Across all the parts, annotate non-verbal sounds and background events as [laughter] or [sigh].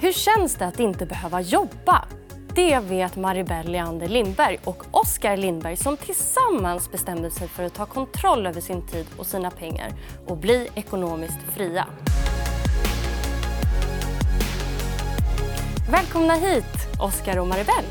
Hur känns det att inte behöva jobba? Det vet Maribel Leander Lindberg och Oskar Lindberg som tillsammans bestämde sig för att ta kontroll över sin tid och sina pengar och bli ekonomiskt fria. Välkomna hit, Oskar och Maribel.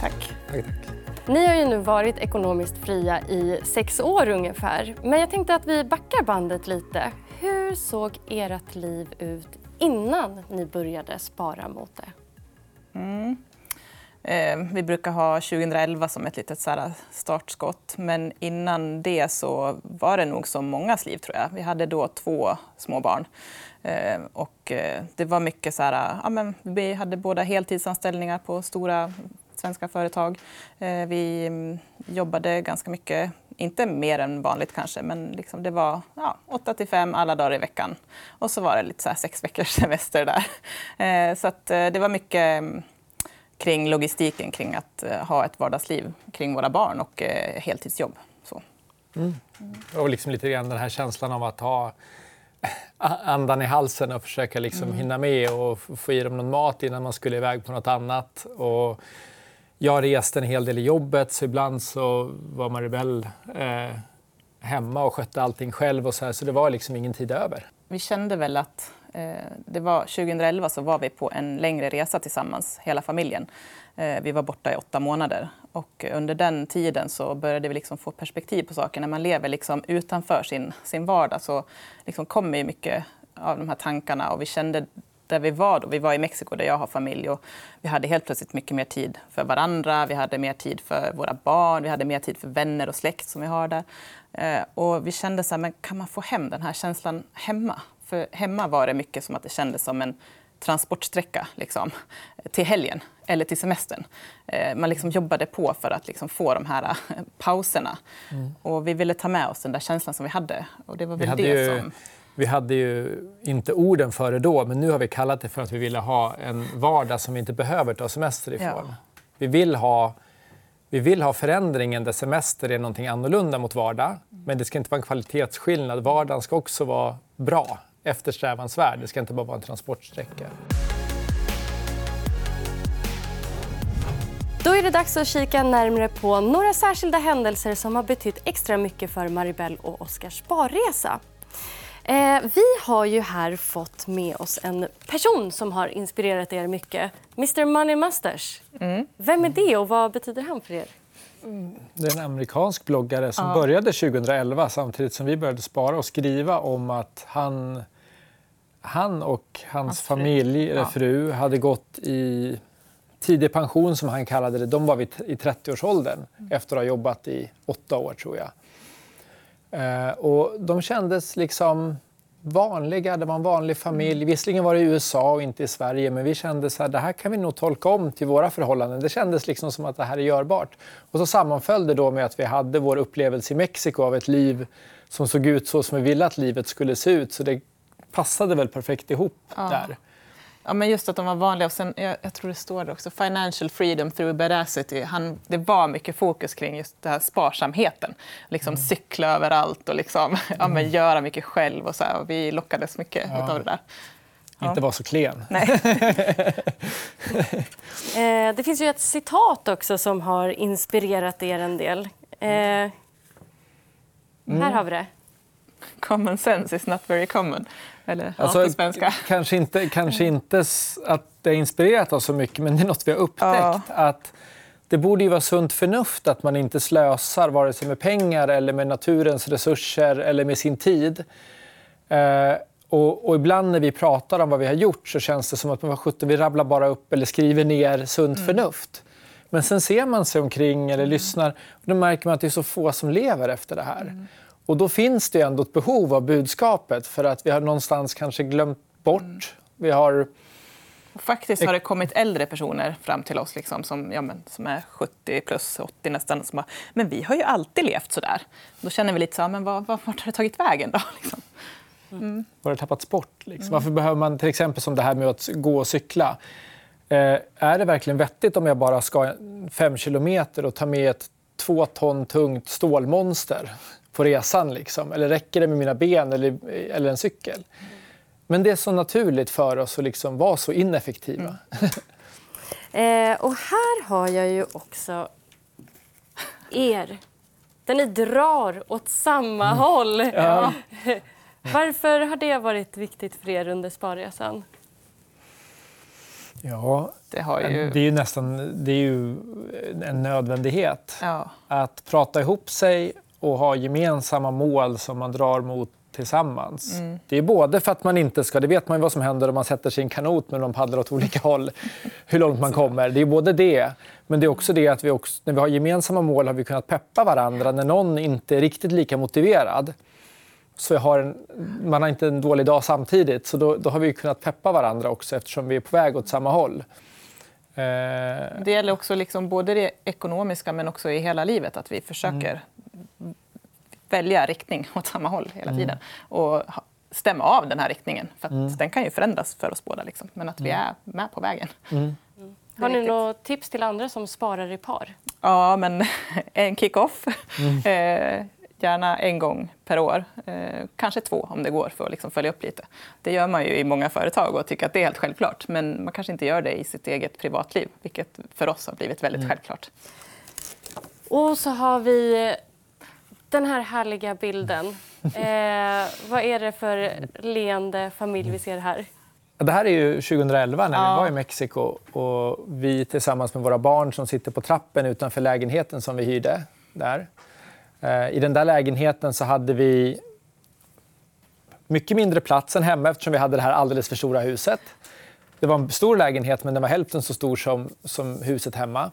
Tack. Tack, tack. Ni har ju nu varit ekonomiskt fria i sex år ungefär. Men jag tänkte att vi backar bandet lite. Hur såg ert liv ut innan ni började spara mot det? Mm. Eh, vi brukar ha 2011 som ett litet så här, eh, startskott. Men innan det så var det nog som mångas liv, tror jag. Vi hade då två små barn. Eh, och eh, det var mycket så här... Eh, ja, men vi hade båda heltidsanställningar på stora svenska företag. Eh, vi mm, jobbade ganska mycket, inte mer än vanligt kanske, men liksom det var ja, 8 till 5 alla dagar i veckan. Och så var det lite så här sex veckors [laughs] semester där. Eh, så att eh, det var mycket mm, kring logistiken kring att ha ett vardagsliv kring våra barn och heltidsjobb. Så. Mm. Och liksom lite grann den här känslan av att ha andan i halsen och försöka liksom mm. hinna med och få i dem någon mat innan man skulle iväg på något annat. Och jag reste en hel del i jobbet så ibland så var Maribel eh, hemma och skötte allting själv och så här, så det var liksom ingen tid över. Vi kände väl att eh, det var 2011 så var vi på en längre resa tillsammans, hela familjen. Eh, vi var borta i åtta månader och under den tiden så började vi liksom få perspektiv på saker. När man lever liksom utanför sin, sin vardag så liksom kommer mycket av de här tankarna och vi kände där vi var då. Vi var i Mexiko där jag har familj och vi hade helt plötsligt mycket mer tid för varandra. Vi hade mer tid för våra barn, vi hade mer tid för vänner och släkt som vi har där. Eh, och vi kände så här, men kan man få hem den här känslan hemma? För hemma var det mycket som att det kändes som en transportsträcka liksom, till helgen eller till semestern. Eh, man liksom jobbade på för att liksom få de här eh, pauserna. Mm. Och vi ville ta med oss den där känslan som vi hade. Och det var väl det ju... som vi hade ju inte orden för det då, men nu har vi kallat det för att vi ville ha en vardag som vi inte behöver ta semester ifrån. Ja. Vi, vill ha, vi vill ha förändringen där semester är någonting annorlunda mot vardag. Men det ska inte vara en kvalitetsskillnad. Vardagen ska också vara bra, eftersträvansvärd. Det ska inte bara vara en transportsträcka. Då är det dags att kika närmare på några särskilda händelser som har betytt extra mycket för Maribel och Oskars sparresa. Eh, vi har ju här fått med oss en person som har inspirerat er mycket. Mr Money Mustache. Mm. Vem är det och vad betyder han för er? Det är en amerikansk bloggare som ja. började 2011 samtidigt som vi började spara och skriva om att han, han och hans, hans familj, fru. eller fru, hade gått i tidig pension som han kallade det. De var vid, i 30-årsåldern mm. efter att ha jobbat i åtta år tror jag. Eh, och de kändes liksom vanliga, det var en vanlig familj. Visserligen var det i USA och inte i Sverige, men vi kände att det här kan vi nog tolka om till våra förhållanden. Det kändes liksom som att det här är görbart. Och så sammanföll det då med att vi hade vår upplevelse i Mexiko av ett liv som såg ut så som vi ville att livet skulle se ut. Så det passade väl perfekt ihop ja. där. Ja, men just att de var vanliga. Och sen, jag, jag tror det står det också, financial freedom through badacity. Han, det var mycket fokus kring just den här sparsamheten. Liksom mm. Cykla överallt och liksom, [laughs] ja, men mm. göra mycket själv. Och så här, och vi lockades mycket ja. av det där. Ja. Inte vara så klen. Nej. [laughs] eh, det finns ju ett citat också som har inspirerat er en del. Eh, mm. Här har vi det. Common sense is not very common. Eller alltså, på svenska. Kanske inte, kanske inte att det har inspirerat oss så mycket, men det är något vi har upptäckt. Ja. Att det borde ju vara sunt förnuft att man inte slösar vare sig med pengar eller med naturens resurser eller med sin tid. Eh, och, och, ibland när vi pratar om vad vi har gjort så känns det som att men vi rabblar bara upp eller skriver ner sunt mm. förnuft. Men sen ser man sig omkring eller mm. lyssnar och då märker man att det är så få som lever efter det här. Mm. Och då finns det ändå ett behov av budskapet för att vi har någonstans kanske glömt bort. Vi har... Faktiskt har det kommit äldre personer fram till oss liksom, som, ja, men, som är 70 plus 80 nästan. Som bara, men vi har ju alltid levt så där. Då känner vi lite så men vad, vart har det tagit vägen då? [laughs] Liksom. Mm. Har det tappats bort? Liksom? Mm. Varför behöver man till exempel som det här med att gå och cykla? Eh, är det verkligen vettigt om jag bara ska fem kilometer och ta med ett två ton tungt stålmonster? På resan? Liksom? Eller räcker det med mina ben eller, eller en cykel? Men det är så naturligt för oss att liksom vara så ineffektiva. Mm. [laughs] eh, och här har jag ju också er. Där ni drar åt samma mm. håll. Ja. [laughs] Varför har det varit viktigt för er under sparresan? Ja, det, har ju... det är ju nästan det är ju en nödvändighet. Ja. Att prata ihop sig och ha gemensamma mål som man drar mot tillsammans. Mm. Det är både för att man inte ska, det vet man ju vad som händer om man sätter sig i en kanot men de paddlar åt olika håll, [laughs] hur långt man kommer. Det är både det, men det är också det att vi också, när vi har gemensamma mål har vi kunnat peppa varandra när någon inte är riktigt lika motiverad. Så har en, man har inte en dålig dag samtidigt, så då, då har vi kunnat peppa varandra också eftersom vi är på väg åt samma håll. Eh, det gäller också liksom både det ekonomiska men också i hela livet, att vi försöker mm. välja riktning åt samma håll hela tiden. Mm. Och stämma av den här riktningen, för mm. den kan ju förändras för oss båda. Liksom. Men att vi mm. är med på vägen. Mm. Har ni några tips till andra som sparar i par? Ja, men [laughs] en kick-off. Mm. Gärna en gång per år, eh, kanske två om det går för att liksom följa upp lite. Det gör man ju i många företag och tycker att det är helt självklart. Men man kanske inte gör det i sitt eget privatliv, vilket för oss har blivit väldigt mm. självklart. Och så har vi den här härliga bilden. [laughs] Eh, vad är det för leende familj vi ser här? Det här är ju 2011 när ja. vi var i Mexiko och vi tillsammans med våra barn som sitter på trappen utanför lägenheten som vi hyrde där. Eh, I den där lägenheten så hade vi mycket mindre plats än hemma eftersom vi hade det här alldeles för stora huset. Det var en stor lägenhet men den var hälften så stor som, som huset hemma.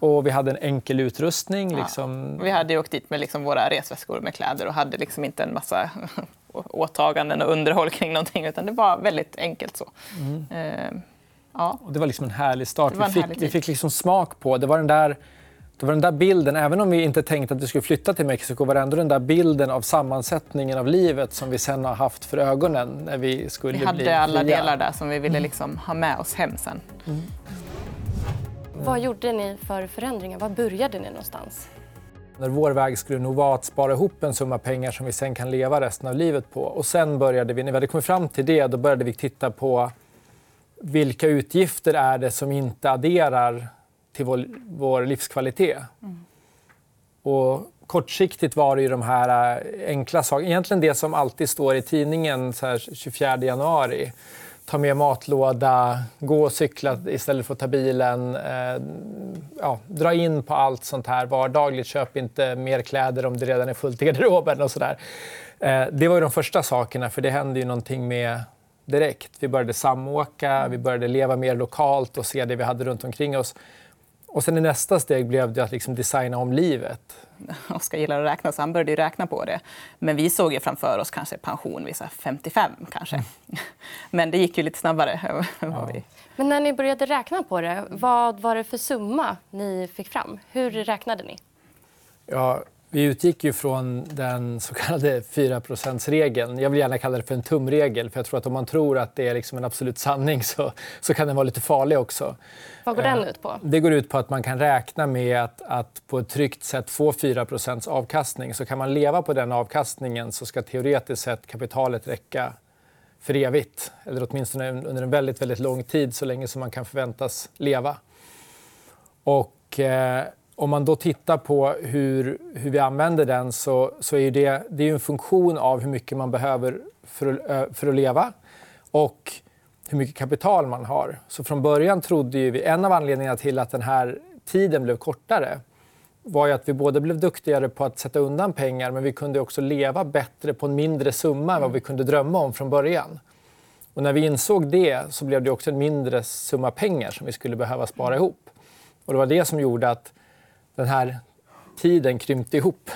Och vi hade en enkel utrustning. Liksom... Vi hade åkt dit med liksom våra resväskor med kläder och hade liksom inte en massa [laughs] åtaganden och underhåll kring någonting utan det var väldigt enkelt så. Mm. Eh, ja. och det var liksom en härlig start. En vi, fick, vi fick liksom smak på, det var den där det var den där bilden, även om vi inte tänkte att vi skulle flytta till Mexiko, var det ändå den där bilden av sammansättningen av livet som vi sen har haft för ögonen när vi skulle bli Vi hade alla fria. delar där som vi ville mm. liksom ha med oss hem sen. Mm. Vad gjorde ni för förändringar? Var började ni någonstans? Vår väg skulle nog vara att spara ihop en summa pengar som vi sen kan leva resten av livet på. Och sen började vi, när vi hade kommit fram till det, då började vi titta på vilka utgifter är det som inte adderar till vår, vår livskvalitet. Mm. Och kortsiktigt var det ju de här äh, enkla sakerna. Egentligen det som alltid står i tidningen så här 24 januari. Ta med matlåda, gå och cykla istället för att ta bilen. Eh, ja, dra in på allt sånt här vardagligt. Köp inte mer kläder om det redan är fullt i garderoben och sådär. Eh, det var ju de första sakerna, för det hände ju någonting med direkt. Vi började samåka, vi började leva mer lokalt och se det vi hade runt omkring oss. Och sen i nästa steg blev det att liksom designa om livet. [laughs] Oskar gillar att räkna, så han började räkna på det. Men vi såg ju framför oss kanske pension vid 55. kanske. Mm. [laughs] Men det gick ju lite snabbare. Ja. Men när ni började räkna på det, vad var det för summa ni fick fram? Hur räknade ni? Ja, vi utgick ju från den så kallade 4% regeln Jag vill gärna kalla det för en tumregel. För jag tror att om man tror att det är liksom en absolut sanning så, så kan den vara lite farlig också. Vad går den ut på? Det går ut på att man kan räkna med att, att på ett tryggt sätt få 4% avkastning. Så kan man leva på den avkastningen så ska teoretiskt sett kapitalet räcka för evigt. Eller åtminstone under en väldigt, väldigt lång tid, så länge som man kan förväntas leva. Och... Eh, om man då tittar på hur, hur vi använder den så, så är det, det är en funktion av hur mycket man behöver för, för att leva och hur mycket kapital man har. Så från början trodde vi, en av anledningarna till att den här tiden blev kortare var ju att vi både blev duktigare på att sätta undan pengar men vi kunde också leva bättre på en mindre summa än vad vi kunde drömma om från början. Och när vi insåg det så blev det också en mindre summa pengar som vi skulle behöva spara ihop. Och det var det som gjorde att den här tiden krympte ihop.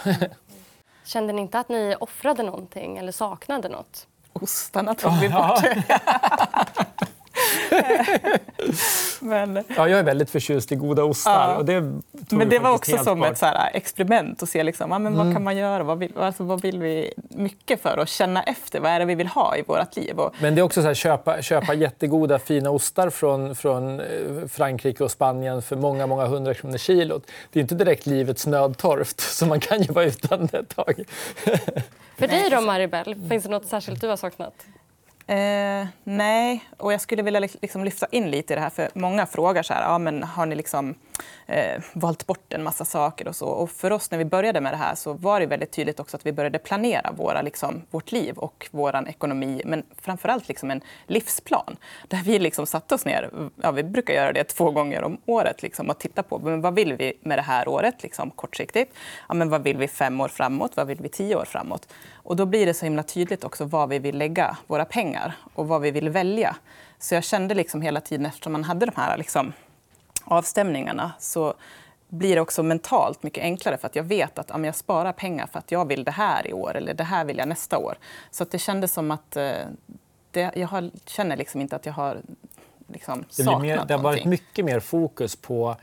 [laughs] Kände ni inte att ni offrade någonting eller saknade något? Ostarna tog vi bort. [laughs] [laughs] men... ja, jag är väldigt förtjust i goda ostar. Ja. Och det men det var också som bort. ett så här, experiment att se liksom, ja, men mm. vad kan man göra. Vad vill, alltså, vad vill vi mycket för att känna efter. Vad är det vi vill ha i vårt liv? Och... Men det är också så här, köpa, köpa jättegoda fina ostar från, från eh, Frankrike och Spanien för många, många hundra kronor kilot. Det är inte direkt livets nödtorft, [laughs] så man kan ju vara utan det ett tag. för dig då, Maribel, finns det något särskilt du har saknat? Eh, nej, och jag skulle vilja liksom lyfta in lite i det här. för Många frågar så här, ja, men har ni liksom, eh, valt bort en massa saker. och så. Och För oss när vi började med det här så var det väldigt tydligt också att vi började planera våra, liksom, vårt liv och vår ekonomi. Men framför allt liksom en livsplan. Där vi liksom satte oss ner, ja, vi brukar göra det två gånger om året, liksom, och titta på men vad vill vi med det här året liksom, kortsiktigt. Ja, men vad vill vi fem år framåt? Vad vill vi tio år framåt? Och då blir det så himla tydligt också var vi vill lägga våra pengar och vad vi vill välja. Så jag kände liksom hela tiden, eftersom man hade de här liksom avstämningarna så blir det också mentalt mycket enklare för att jag vet att ja, jag sparar pengar för att jag vill det här i år eller det här vill jag nästa år. Så att det kändes som att eh, det, jag har, känner liksom inte att jag har liksom det, blir mer, det har varit mycket mer fokus på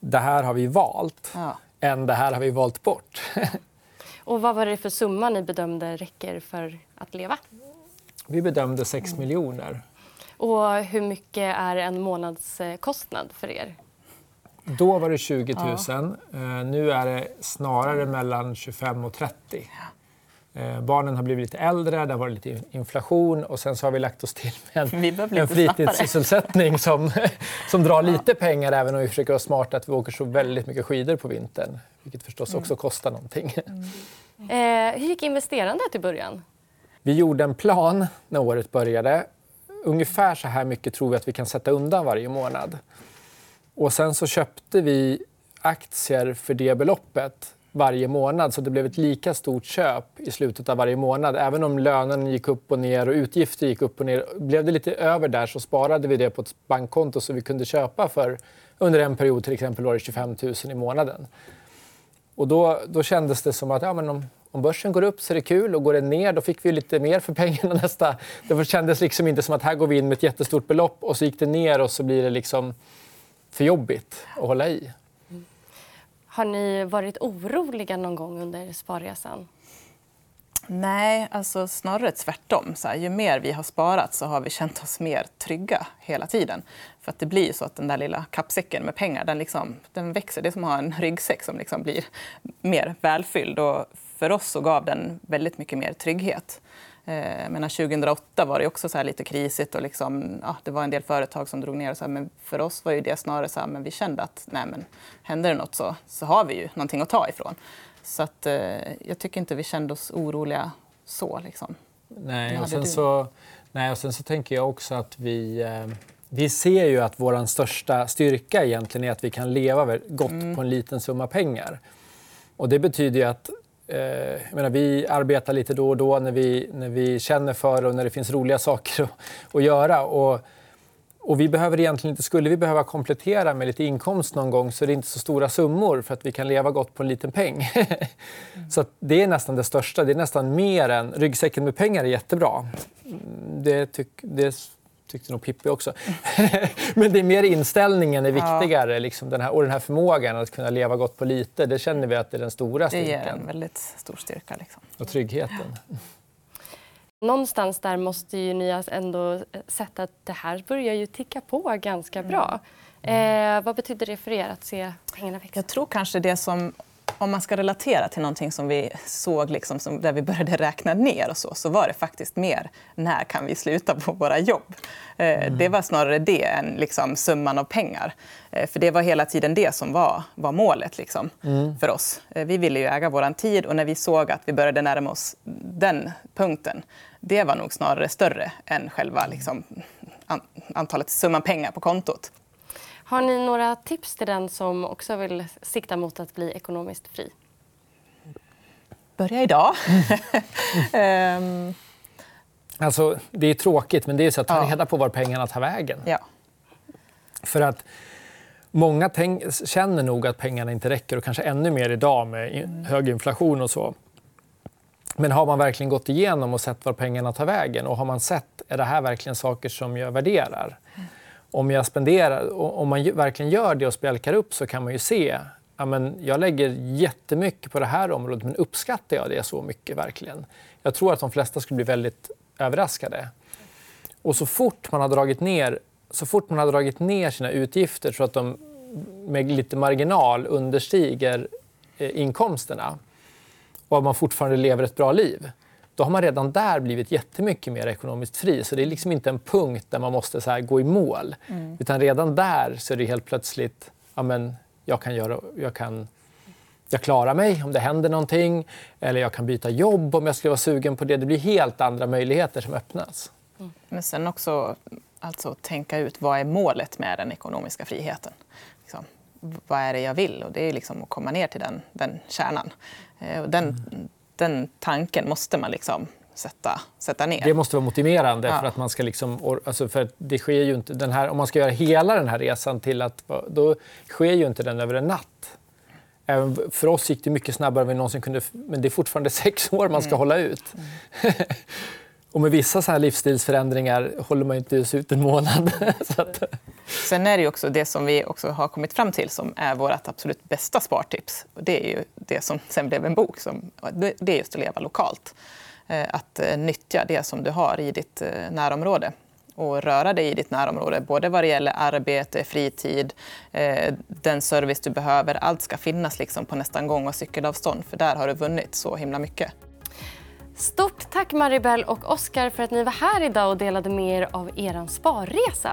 det här har vi valt ja. än det här har vi valt bort. [laughs] Och vad var det för summa ni bedömde räcker för att leva? Vi bedömde 6 miljoner. Och hur mycket är en månadskostnad för er? Då var det 20 000. Ja. Eh, nu är det snarare mellan 25 och 30. Eh, barnen har blivit lite äldre, det har varit lite inflation och sen så har vi lagt oss till med en, [laughs] en fritidssysselsättning som, [laughs] som drar lite pengar även om vi försöker vara smarta att vi åker så väldigt mycket skidor på vintern. Vilket förstås mm. också kostar någonting. Mm. Eh, hur gick investerandet i början? Vi gjorde en plan när året började. Ungefär så här mycket tror vi att vi kan sätta undan varje månad. Och sen så köpte vi aktier för det beloppet varje månad så det blev ett lika stort köp i slutet av varje månad. Även om lönen gick upp och ner och utgifter gick upp och ner. Blev det lite över där så sparade vi det på ett bankkonto så vi kunde köpa för under en period till exempel var det 25 000 i månaden. Och då, då kändes det som att ja, men om, om börsen går upp så är det kul och går den ner då fick vi lite mer för pengarna [laughs] nästa. Det kändes liksom inte som att här går vi in med ett jättestort belopp och så gick det ner och så blir det liksom för jobbigt att hålla i. Har ni varit oroliga någon gång under sparresan? Nej, alltså snarare tvärtom. Så här, ju mer vi har sparat så har vi känt oss mer trygga hela tiden. För att det blir så att den där lilla kappsäcken med pengar den, liksom, den växer. Det är som att ha en ryggsäck som liksom blir mer välfylld. Och för oss så gav den väldigt mycket mer trygghet. Eh, menar, 2008 var det också så lite krisigt och liksom, ja, det var en del företag som drog ner. Och så här, men för oss var det snarare så här, men vi kände att nej, men, händer det nåt så, så har vi ju någonting att ta ifrån. Så att, eh, jag tycker inte vi kände oss oroliga så. Liksom. Nej, och sen, så, nej, och sen så tänker jag också att vi... Eh, vi ser ju att vår största styrka egentligen är att vi kan leva gott mm. på en liten summa pengar. Och det betyder ju att eh, jag menar, vi arbetar lite då och då när vi, när vi känner för och när det finns roliga [laughs] saker att, att göra. Och, och vi behöver egentligen inte, skulle vi behöva komplettera med lite inkomst någon gång så är det inte så stora summor för att vi kan leva gott på en liten peng. mm. [laughs] Så det är nästan det största. Det är nästan mer än... Ryggsäcken med pengar är jättebra. Det, tyck, det tyckte nog Pippi också. [laughs] Men det är mer inställningen är viktigare. Ja. Liksom den här, och den här förmågan att kunna leva gott på lite. Det känner vi att det är den stora styrkan. Det ger en väldigt stor styrka. Liksom. Och tryggheten. Någonstans där måste ju ni ändå sett att det här börjar ju ticka på ganska mm. bra. Mm. Eh, vad betyder det för er att se pengarna växa? Jag tror kanske det som om man ska relatera till någonting som vi såg liksom, som, där vi började räkna ner och så, så var det faktiskt mer när kan vi sluta på våra jobb. Eh, mm. Det var snarare det än liksom, summan av pengar. Eh, för det var hela tiden det som var, var målet liksom, mm. för oss. Eh, vi ville ju äga vår tid och när vi såg att vi började närma oss den punkten, det var nog snarare större än själva liksom, antalet summan pengar på kontot. Har ni några tips till den som också vill sikta mot att bli ekonomiskt fri? Börja idag. um... [laughs] alltså, det är tråkigt, men det är så att ta reda på var pengarna tar vägen. Ja. För att många känner nog att pengarna inte räcker och kanske ännu mer idag med mm. hög inflation och så. Men har man verkligen gått igenom och sett var pengarna tar vägen och har man sett, är det här verkligen saker som jag värderar? Om jag spenderar, om man verkligen gör det och spjälkar upp så kan man ju se ja, men jag lägger jättemycket på det här området, men uppskattar jag det så mycket verkligen? Jag tror att de flesta skulle bli väldigt överraskade. Och så fort man har dragit ner, så fort man har dragit ner sina utgifter så att de med lite marginal understiger eh, inkomsterna och att man fortfarande lever ett bra liv, då har man redan där blivit jättemycket mer ekonomiskt fri. Så det är liksom inte en punkt där man måste så gå i mål. Mm. Utan redan där så är det helt plötsligt, ja men jag kan göra, jag kan jag klarar mig om det händer någonting. Eller jag kan byta jobb om jag skulle vara sugen på det. Det blir helt andra möjligheter som öppnas. Mm. Men sen också alltså, tänka ut vad är målet med den ekonomiska friheten. Liksom, vad är det jag vill? Och det är liksom att komma ner till den, den kärnan. Eh, den, mm. den tanken måste man liksom sätta, sätta ner. Det måste vara motiverande. Ja. för att man ska liksom, alltså för det sker ju inte, den här, Om man ska göra hela den här resan till att... Då sker ju inte den över en natt. Även för oss gick det mycket snabbare än vi någonsin kunde... Men det är fortfarande [laughs] sex år man ska mm. hålla ut. Mm. [laughs] Och med vissa så här livsstilsförändringar håller man inte ens ut en månad. [laughs] att... Sen är det också det som vi också har kommit fram till som är vårt absolut bästa spartips. Det är ju det som sen blev en bok. Som, det är just att leva lokalt. Eh, att eh, nyttja det som du har i ditt eh, närområde och röra dig i ditt närområde, både vad det gäller arbete, fritid, den service du behöver. Allt ska finnas liksom på nästan gång och cykelavstånd, för där har du vunnit så himla mycket. Stort tack Maribel och Oskar för att ni var här idag och delade med er av er sparresa.